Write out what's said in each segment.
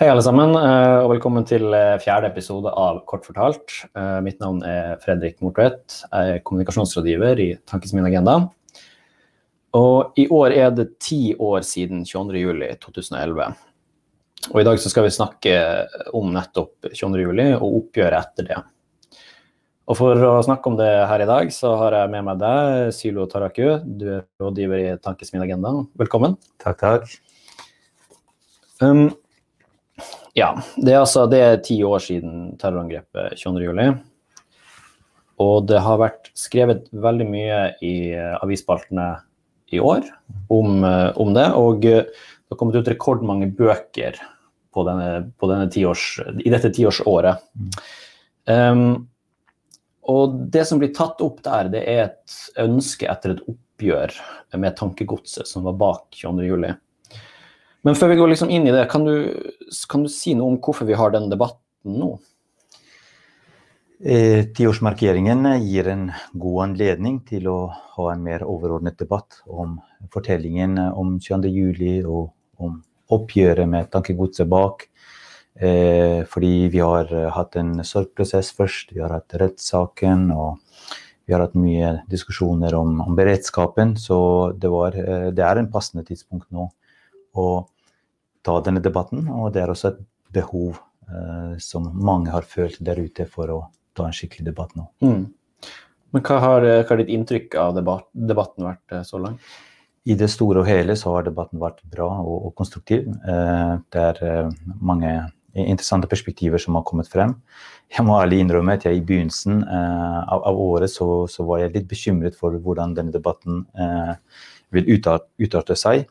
Hei, alle sammen, eh, og velkommen til eh, fjerde episode av Kort fortalt. Eh, mitt navn er Fredrik Mortvedt. Jeg er kommunikasjonsrådgiver i Tankes min agenda. Og i år er det ti år siden 22.07.2011. Og i dag så skal vi snakke om nettopp 22.07. og oppgjøret etter det. Og for å snakke om det her i dag, så har jeg med meg deg, Sylo Taraku. Du er rådgiver i Tankes min agenda. Velkommen. Takk, takk. Um, ja, det er altså det er ti år siden terrorangrepet 22.07. Og det har vært skrevet veldig mye i uh, avisspaltene i år om, uh, om, det. Og uh, det har kommet ut rekordmange bøker på denne, på denne tiårs, i dette tiårsåret. Um, og det som blir tatt opp der, det er et ønske etter et oppgjør med tankegodset som var bak 22.07. Men før vi går liksom inn i det, kan du, kan du si noe om hvorfor vi har den debatten nå? Eh, gir en god anledning til å ha en mer overordnet debatt om fortellingen om 22.07. og om oppgjøret med tankegodset bak. Eh, fordi vi har hatt en sorgprosess først, vi har hatt rettssaken og vi har hatt mye diskusjoner om, om beredskapen. Så det, var, eh, det, er en passende tidspunkt nå å ta denne debatten. Og det er også et behov eh, som mange har følt der ute for å ta en skikkelig debatt nå. Mm. Men hva har, hva har, ditt inntrykk av debat, debatten vært eh, så langt? I det store og hele så har debatten vært bra og, og konstruktiv. Eh, det er eh, mange interessante perspektiver som har kommet frem. Jeg må ærlig innrømme at jeg i begynnelsen eh, av, av, året så, så, var jeg litt bekymret for hvordan denne debatten eh, vil utarte seg.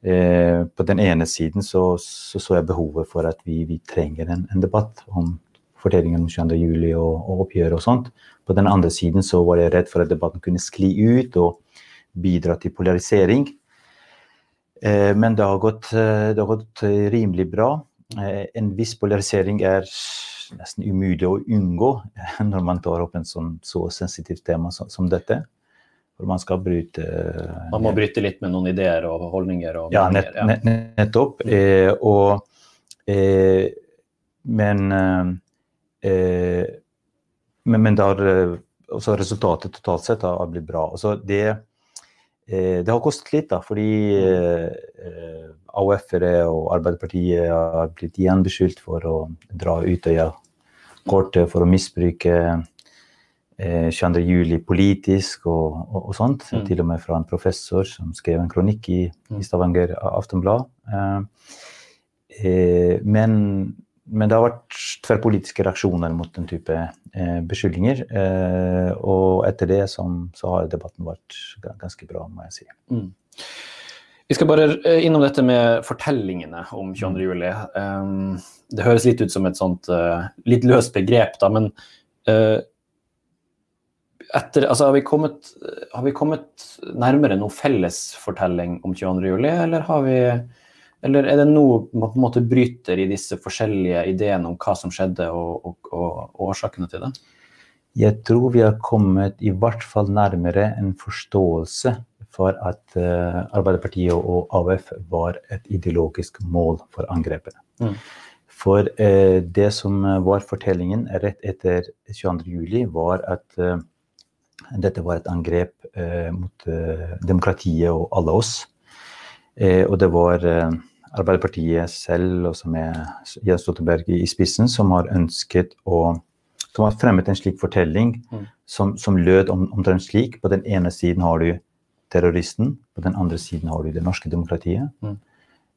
Eh, på den ene siden så, så, så jeg behovet for at vi, vi trenger en, en, debatt om fortellingen om 22.07. Og, og oppgjøret og sånt. På den andre siden så var jeg redd for at debatten kunne skli ut og bidra til polarisering. Eh, men det har, gått, eh, det har gått rimelig bra. Eh, en viss polarisering er nesten umulig å unngå når man tar opp en sånn, så sensitivt tema som, som dette. For man skal bryte Man må bryte litt med noen ideer og holdninger? Og ja, nett, nett, nettopp. Eh, og, eh, men, eh, men, men der, også resultatet totalt sett har blitt bra. Altså det, eh, det har kostet litt, da, fordi eh, AUF-ere og Arbeiderpartiet har blitt igjen beskyldt for å dra Utøya-kortet for å misbruke 22. Eh, juli politisk og, og, og sånt. Mm. Til og med fra en professor som skrev en kronikk i, i mm. Stavanger Aftenblad. Eh, eh, men, men, det har vært tverrpolitiske reaksjoner mot den type eh, beskyldninger. Eh, og etter det som, så har debatten vært ganske bra, må jeg si. Mm. Vi skal bare eh, innom dette med fortellingene om 22. juli. Um, det høres litt ut som et sånt uh, litt løst begrep, da, men uh, etter, altså, har, vi kommet, har, vi kommet, nærmere noen felles fortelling om 22.07, eller, vi, eller er det nå man på en måte bryter i disse forskjellige ideene om hva som skjedde, og, og, og, og årsakene til det? Jeg tror vi har kommet i hvert fall nærmere en forståelse for at uh, Arbeiderpartiet og AUF var et ideologisk mål for angrepene. Mm. For uh, det som var fortellingen rett etter 22.07, var at uh, dette var et angrep eh, mot eh, demokratiet og alle oss. Eh, og det var Arbeiderpartiet selv, også med Jens Stoltenberg i spissen, som har ønsket å som har fremmet en slik fortelling mm. som, som, lød om, omtrent slik. På den ene siden har du terroristen, på den andre siden har du det norske demokratiet. Mm.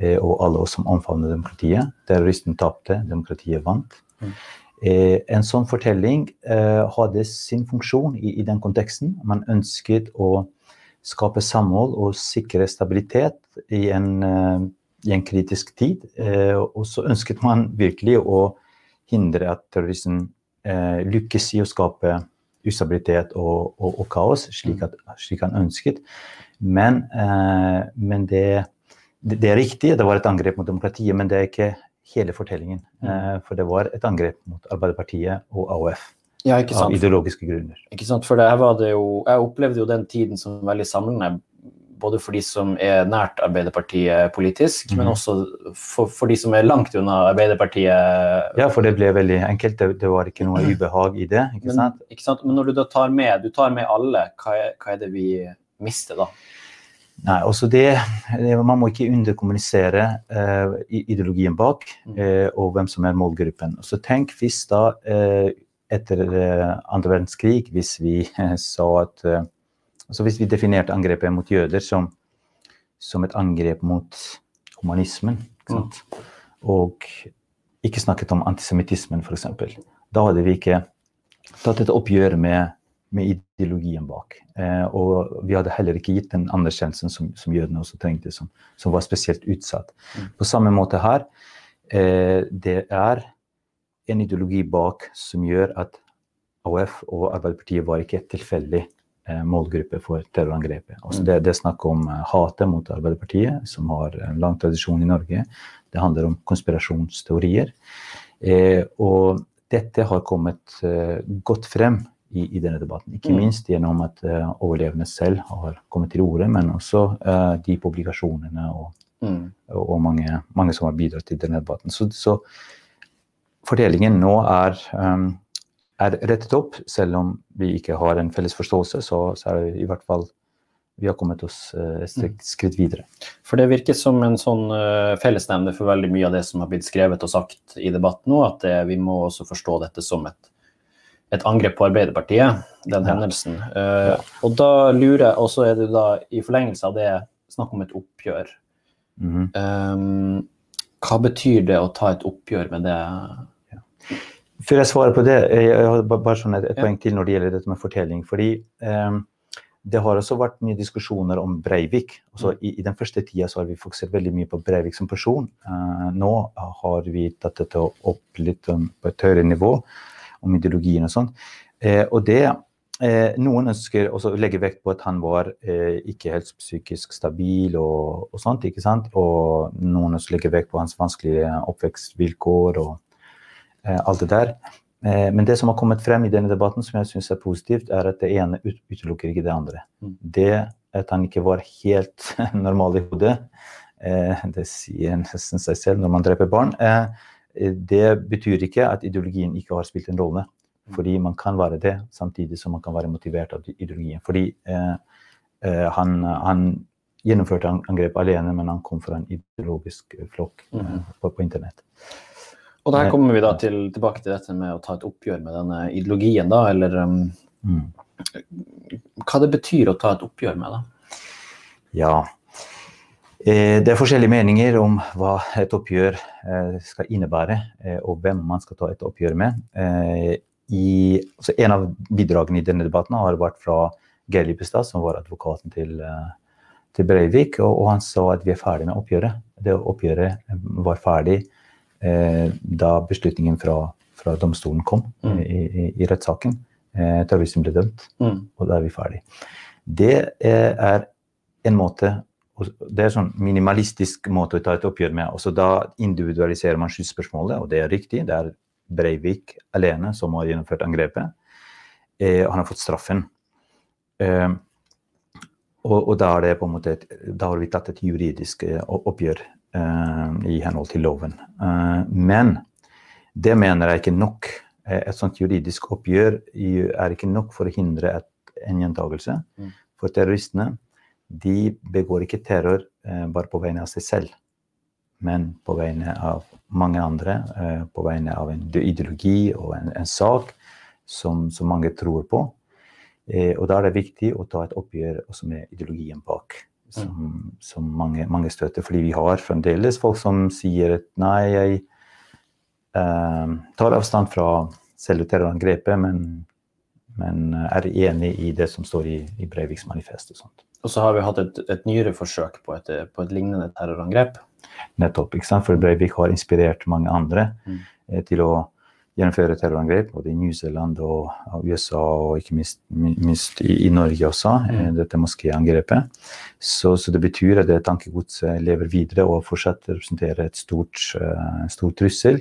Eh, og alle oss som omfavner demokratiet. Terroristen tapte, demokratiet vant. Mm. Eh, en sånn fortelling eh, hadde sin funksjon i, i, den konteksten. Man ønsket å skape samhold og sikre stabilitet i en, eh, i en kritisk tid. Og så ønsket man virkelig å hindre at terroristen lykkes i å skape ustabilitet og, og, og kaos, slik, at, slik, han ønsket. Men, men det, det, er riktig, det var et angrep mot demokratiet, men det er ikke hele fortellingen. Mm. Eh, for det var et angrep mot Arbeiderpartiet og AUF. Ja, av ideologiske grunner. Ikke sant, for det var det jo, Jeg opplevde jo den tiden som veldig samlende. både for de som er nært Arbeiderpartiet politisk, men Mhm. også for, for de som er langt unna Arbeiderpartiet. Ja, for det ble veldig enkelt. Det, det var ikke noe ubehag i det. ikke Men, sant? ikke sant? men når du da tar med, du tar med alle, hva er, hva er det vi mister da? Nei, også det, det Man må ikke underkommunisere eh, ideologien bak Mm. eh, og hvem som er målgruppen. Så tenk hvis da eh, etter eh, andre verdenskrig, hvis vi eh, sa at eh, altså Hvis vi definerte angrepet mot jøder som, som et angrep mot humanismen, ikke sant? og ikke snakket om antisemittismen f.eks., da hadde vi ikke tatt et oppgjør med, med ideologien bak. Eh, og vi hadde heller ikke gitt den anerkjennelsen som, som jødene også trengte, som, som var spesielt utsatt. Mm. På samme måte her. Eh, det er en ideologi bak som gjør at AUF og Arbeiderpartiet var ikke et tilfeldig eh, målgruppe for terrorangrepet. Altså Mm. det, det er snakk om eh, hatet mot Arbeiderpartiet, som har en lang tradisjon i Norge. Det handler om konspirasjonsteorier. Eh, og dette har kommet eh, godt frem i, i denne debatten. Ikke Mm. minst gjennom at uh, overlevende selv har kommet til orde, men også uh, de publikasjonene og, Mm. og mange, mange som har bidratt til denne debatten. Så, så fordelingen nå er, um, er rettet opp, selv om vi ikke har en felles forståelse, så, så er det i hvert fall vi har kommet oss eh, et skritt- skritt videre. For det virker som en sånn fellesnevner for veldig mye av det som har blitt skrevet og sagt i debatten nå, at det, vi må også forstå dette som et, et angrep på Arbeiderpartiet, den hendelsen. Uh, Og da lurer jeg, og så er det da i forlengelse av det snakk om et oppgjør. Mhm. Um, hva betyr det å ta et oppgjør med det? Før jeg svarer på det, jeg jeg har bare sånn et, et Ja. poeng til når det gjelder dette med fortelling. Fordi um, det har også vært mye diskusjoner om Breivik. Altså, Mm. i, I den første tida så har vi fokusert veldig mye på Breivik som person. Uh, nå har vi tatt dette opp litt um, på et høyere nivå, om ideologien og sånn. Eh, og det eh, Noen ønsker også å legge vekt på at han var eh, ikke helt psykisk stabil og, og sånt. ikke sant? Og noen ønsker å legge vekt på hans vanskelige oppvekstvilkår og eh, alt det der. Eh, men det som har kommet frem i denne debatten, som jeg syns er positivt, er at det ene ut utelukker ikke det andre. Mm. Det at han ikke var helt normal i hodet, eh, det sier nesten seg selv når man dreper barn, eh, det betyr ikke at ideologien ikke har spilt en rolle. Fordi man kan være det, samtidig som man kan være motivert av ideologien. Fordi eh, eh, han, han gjennomførte angrep alene, men han kom fra en ideologisk flokk eh, Mhm. på, på internett. Og der kommer vi da til, tilbake til dette med å ta et oppgjør med denne ideologien, da, eller um, Mm. hva det betyr å ta et oppgjør med, da. Ja. Eh, Det er forskjellige meninger om hva et oppgjør eh, skal innebære, eh, og hvem man skal ta et oppgjør med. I, altså en av bidragene i denne debatten har vært fra Geir Lippestad, som var advokaten til, til Breivik, og, og han sa at vi er ferdig med oppgjøret. Det oppgjøret var ferdig eh, da beslutningen fra, fra domstolen kom Mm. i, i, i rettssaken. Eh, terroristen ble dømt Mm. og da er vi ferdig. Det er en måte og Det er sånn minimalistisk måte å ta et oppgjør med. Også da individualiserer man skyldspørsmålet, og det er riktig. Det er Breivik alene som har gjennomført angrepet. Eh, han har fått straffen. Eh, og, og da, det på en måte et, da har vi tatt et juridisk eh, oppgjør eh, i henhold til loven. Eh, men det mener jeg ikke nok. Eh, Et sånt juridisk oppgjør er ikke nok for å hindre et, en gjentagelse. Mm. For terroristene de begår ikke terror eh, bare på vegne av seg selv, men på vegne av mange andre. Eh, på vegne av en ideologi og en, en sak som, som mange tror på. Eh, og da er det viktig å ta et oppgjør også med ideologien bak, som, som mange, mange støtter. Fordi vi har fremdeles folk som sier at nei, jeg eh, tar avstand fra selve terrorangrepet, men, men er enig i det som står i, i Breiviks manifest og sånt. Og så har vi hatt et, et nyere forsøk på et, på et lignende terrorangrep. Nettopp. ikke sant? For Breivik har inspirert mange andre Mm. eh, til å gjennomføre terrorangrep, både i New Zealand og, og USA, og ikke minst, minst i, i Norge også, eh, Mm. dette moskéangrepet. Så, så det betyr at det tankegodset lever videre og fortsatt representerer et stort, uh, stor trussel.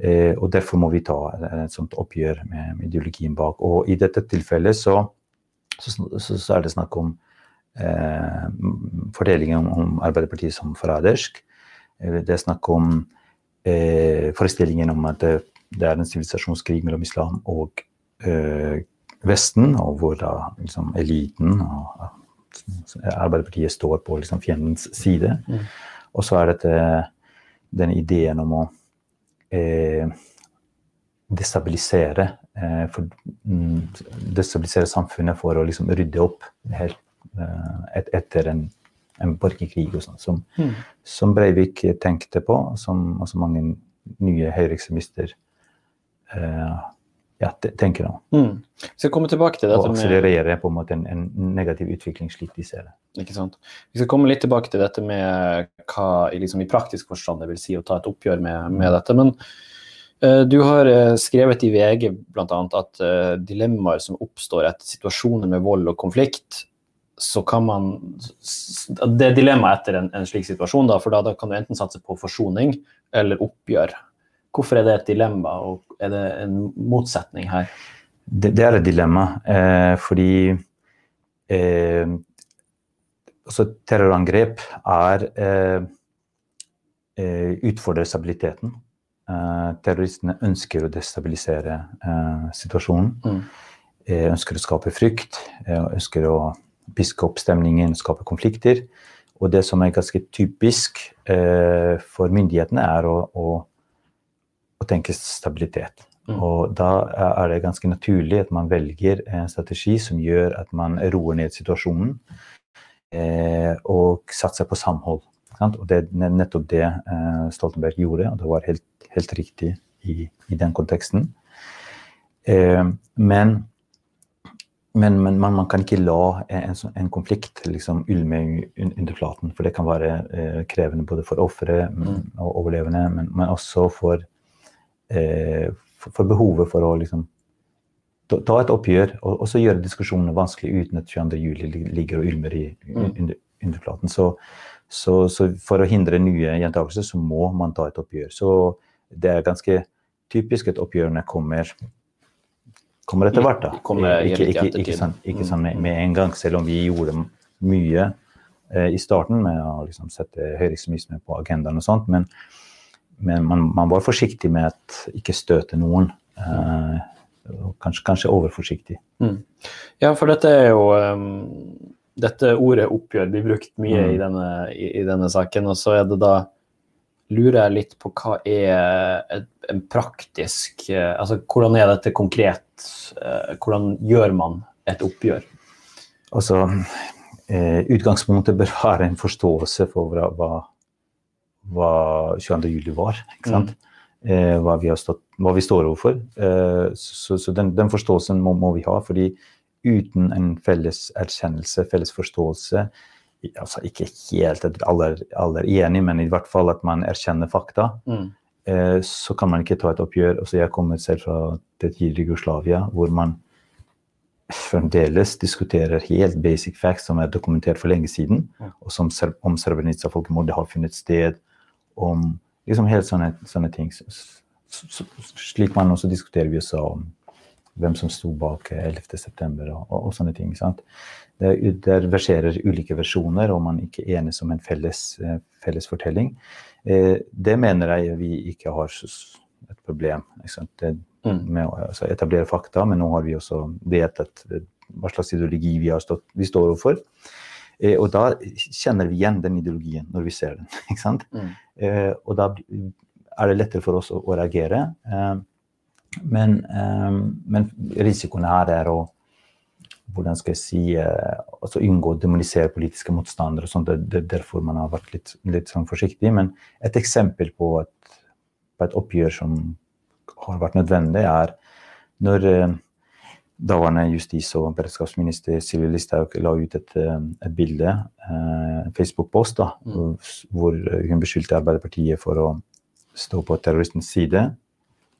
Eh, og derfor må vi ta et sånt oppgjør med, ideologien bak. Og i dette tilfellet så, så, så, så er det snakk om eh, fortellingen om, Arbeiderpartiet som forrædersk. Eh, det er snakk om eh, forestillingen om at det, det er en sivilisasjonskrig mellom islam og eh, Vesten, og hvor da liksom, eliten og Arbeiderpartiet står på liksom, fiendens side. Mm. Og så er dette den ideen om å eh, destabilisere, eh, for, mm, destabilisere samfunnet for å liksom, rydde opp helt, eh, et, etter en, en borgerkrig og sånn, som, mm. som, Breivik tenkte på, som også mange nye høyreekstremister eh, ja, tenker nå. Mm. Vi skal komme tilbake til dette Og akselerere på en måte en, en, negativ utvikling slik de ser det. Ikke sant. Vi skal komme litt tilbake til dette med hva liksom, i praktisk forstand det vil si å ta et oppgjør med, med dette. Men uh, du har uh, skrevet i VG bl.a. at uh, dilemmaer som oppstår etter situasjoner med vold og konflikt, så kan man Det er dilemmaet etter en, en, slik situasjon, da, for da, da kan du enten satse på forsoning eller oppgjør. Hvorfor er det et dilemma, og er det en motsetning her? Det, det er et dilemma, eh, fordi eh, altså terrorangrep er eh, eh utfordrer stabiliteten. Eh, terroristene ønsker å destabilisere eh, situasjonen. Mm. ønsker å skape frykt, ønsker å piske opp stemningen, skape konflikter. Og det som er ganske typisk for myndighetene, er å, å å tenke stabilitet. Mm. Og da er det ganske naturlig at man velger en strategi som gjør at man roer ned situasjonen eh, og satser på samhold. Sant? Og det er nettopp det eh, Stoltenberg gjorde, og det var helt, helt riktig i, i, den konteksten. Eh, men, men, men man, man, kan ikke la en, en konflikt liksom ulme under flaten, for det kan være eh, krevende både for ofre mm. og overlevende, men, men også for for, behovet for å liksom ta et oppgjør og så gjøre diskusjonene vanskelig uten at 22.07 ligger og ulmer i mm. under, underflaten. Så, så, så, for å hindre nye gjentakelser, så må man ta et oppgjør. Så det er ganske typisk at oppgjørene kommer, kommer etter hvert. da. Ikke, ikke, ikke, sånn, ikke sånn med, med, en gang, selv om vi gjorde mye eh, i starten med å liksom, sette høyreekstremisme på agendaen og sånt. men men man, man, var forsiktig med at ikke støte noen. Eh, kanskje, kanskje overforsiktig. Mm. Ja, for dette er jo um, Dette ordet oppgjør blir brukt mye mm. i, denne, i, i, denne, saken. Og så er det da lurer jeg litt på hva er et, en praktisk uh, Altså hvordan er dette konkret? Uh, hvordan gjør man et oppgjør? Altså, eh, utgangspunktet bør være en forståelse for hva, hva hva 22. juli var. ikke sant? Mm. Eh, hva, vi stått, hva, vi står overfor. Eh, så, så den, den, forståelsen må, må, vi ha. fordi uten en felles erkjennelse, felles forståelse altså Ikke helt at alle, alle er enige, men i hvert fall at man erkjenner fakta. Mm. Eh, så kan man ikke ta et oppgjør. Altså, jeg kommer selv fra det tidligere Jugoslavia, hvor man fremdeles diskuterer helt basic facts som er dokumentert for lenge siden, og som om Srebrenica-folkemordet har funnet sted, om liksom helt sånne, sånne ting. Slik man også diskuterer i USA om hvem som sto bak 11.9. Og, og, og sånne ting. Sant? Der, der verserer ulike versjoner, og man ikke enes om en felles, eh, felles fortelling. Eh, det mener jeg vi ikke har et problem det, mm. med å altså, etablere fakta, men nå har vi også vedtatt hva slags ideologi vi, stått, vi står overfor. Eh, og da kjenner vi igjen den ideologien når vi ser den. ikke sant? Mm. Eh, og da er det lettere for oss å, å reagere. Eh, men, men, risikoen her er å hvordan skal jeg si, altså unngå å demonisere politiske motstandere. og sånt, Det, det er derfor man har vært litt, litt sånn forsiktig. Men et eksempel på et, på et oppgjør som har vært nødvendig, er når daværende justis- og beredskapsminister Sylvi Listhaug la ut et, eh, et bilde, en eh, Facebook-post, mm. hvor hun beskyldte Arbeiderpartiet for å stå på terroristens side,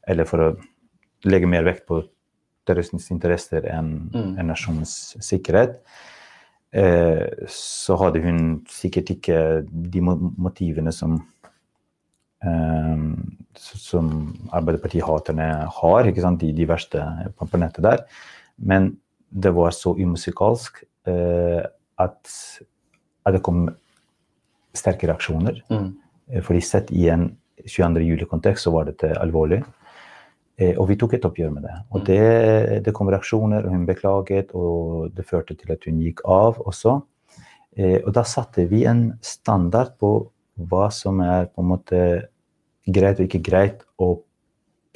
eller for å legge mer vekt på terroristens interesser enn mm. en nasjonens sikkerhet. Eh, så hadde hun sikkert ikke de motivene som som Arbeiderparti-haterne har, ikke sant? De, de verste på, på nettet der. Men det var så umusikalsk eh, at, at det kom sterke reaksjoner. Mm. Eh, Fordi sett i en 22. juli-kontekst så var dette alvorlig. Eh, Og vi tok et oppgjør med det. Og Mm. det, det kom reaksjoner, og hun beklaget, og det førte til at hun gikk av også. Eh, Og da satte vi en standard på hva som er på en måte greit og ikke greit å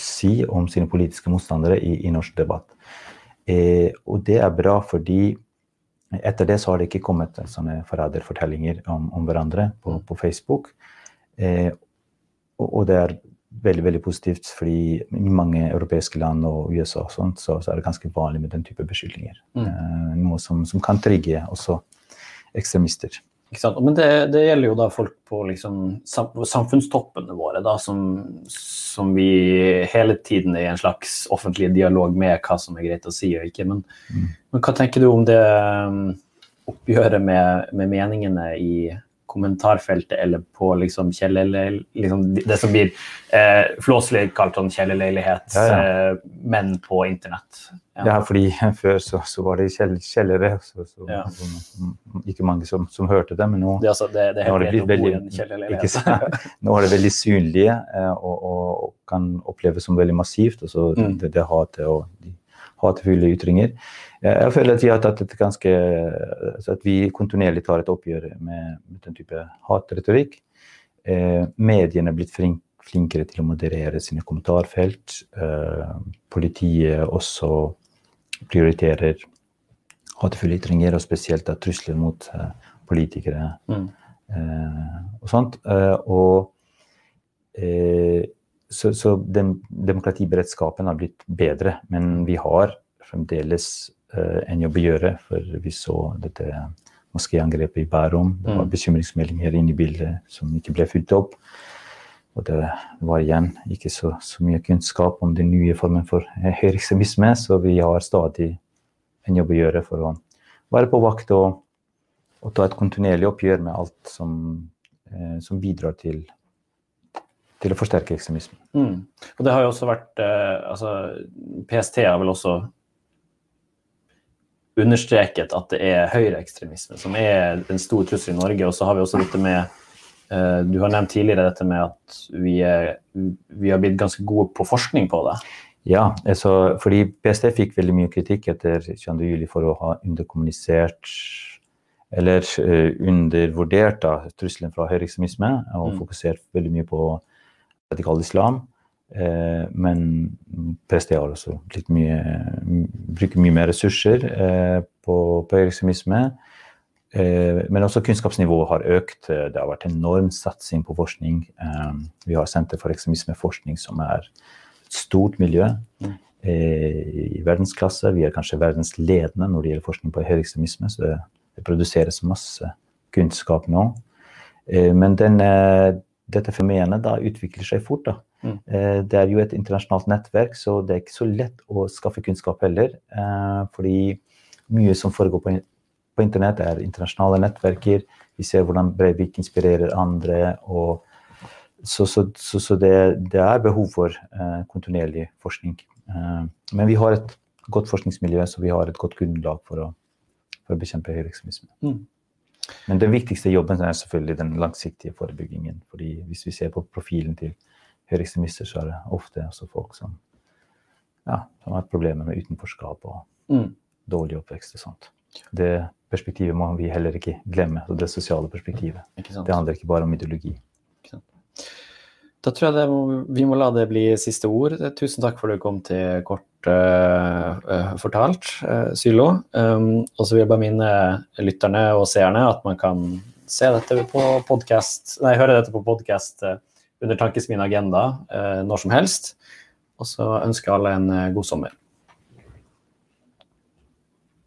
si om sine politiske motstandere i, i norsk debatt. Eh, og det er bra fordi etter det så har det ikke kommet sånne forræderfortellinger om, om hverandre på, på Facebook. Eh, og, og det er veldig veldig positivt, fordi i mange europeiske land og USA og sånt, så, så er det ganske vanlig med den type beskyldninger. Mm. Eh, noe som, som kan trigge også ekstremister. Men det, det gjelder jo da folk på liksom samfunnstoppene våre, da, som, som vi hele tiden er i en slags offentlig dialog med hva som er greit å si og ikke. Men, Mm. men hva tenker du om det um, oppgjøret med, med meningene i kommentarfeltet eller på liksom. Liksom det som blir eh, flåselig kalt sånn kjellerleilighet, Ja, eh, men på internett. Ja, fordi før så, så var det kjell, kjellere, så, så, Ja. ikke mange som, som hørte det, men nå Det, altså, det, det Nå har det blitt veldig- ikke? Nå er det veldig synlige eh, og, og, og kan oppleves som veldig massivt. Altså Mm. det, det hatet og de hatefulle ytringer. Jeg, jeg føler at vi har tatt et ganske At vi kontinuerlig tar et oppgjør med, med den type hatretorikk. Eh, mediene er blitt flink, flinkere til å moderere sine kommentarfelt. Eh, politiet også prioriterer hatefulle ytringer, og spesielt da, trusler mot eh, politikere Mm. eh, og sånt. Eh, og eh, så, så den, demokratiberedskapen har blitt bedre, men vi har fremdeles eh, en jobb å gjøre. For vi så dette moskéangrepet i Bærum. Det var Mm. bekymringsmeldinger inne i bildet som ikke ble fulgt opp. Og det var igjen ikke så, så mye kunnskap om den nye formen for høyreekstremisme, så vi har stadig en jobb å gjøre for å være på vakt og, og ta et kontinuerlig oppgjør med alt som, eh, som bidrar til, til å forsterke ekstremisme. Mm. Og det har jo også vært eh, altså, PST har vel også understreket at det er høyreekstremisme som er en stor trussel i Norge. Og så har vi også dette med eh, Du har nevnt tidligere dette med at vi, er, vi har blitt ganske gode på forskning på det. Ja, altså, fordi PST fikk veldig mye kritikk etter 22.07. for å ha underkommunisert eller uh, undervurdert da, trusselen fra høyreekstremisme og Mm. fokusert veldig mye på radikal islam. Eh, men PST har også litt mye, bruker mye mer ressurser eh, på, på ekstremisme. Eh, men også kunnskapsnivået har økt. Det har vært enorm satsing på forskning. Eh, vi har Senter for ekstremismeforskning, som er et stort miljø eh, i verdensklasse. Vi er kanskje verdensledende når det gjelder forskning på høyreekstremisme. Så det, det produseres masse kunnskap nå. Eh, men den, dette fenomenet da utvikler seg fort. da. Mm. Eh, Det er jo et internasjonalt nettverk, så det er ikke så lett å skaffe kunnskap heller. eh, Fordi mye som foregår på, på internett, er internasjonale nettverker. Vi ser hvordan Breivik inspirerer andre. og Så, så, så, så det, det er behov for eh, kontinuerlig forskning. Eh, men vi har et godt forskningsmiljø, så vi har et godt grunnlag for å, for å bekjempe høyreekstremisme. Mm. Men den viktigste jobben er selvfølgelig den langsiktige forebyggingen. fordi hvis vi ser på profilen til høyreekstremister, så er det ofte folk som, ja, som har problemer med utenforskap og Mm. dårlig oppvekst og sånt. Det perspektivet må vi heller ikke glemme. Det sosiale perspektivet. Det handler ikke bare om ideologi. Da tror jeg må, vi må la det bli siste ord. Tusen takk for at du kom til Kort fortalt, uh, Sylo. Um, og så vil jeg bare minne lytterne og seerne at man kan se dette på podcast, nei, høre dette på podkast under Tankesmien agenda eh, når som helst. Og så ønsker alle en eh, god sommer.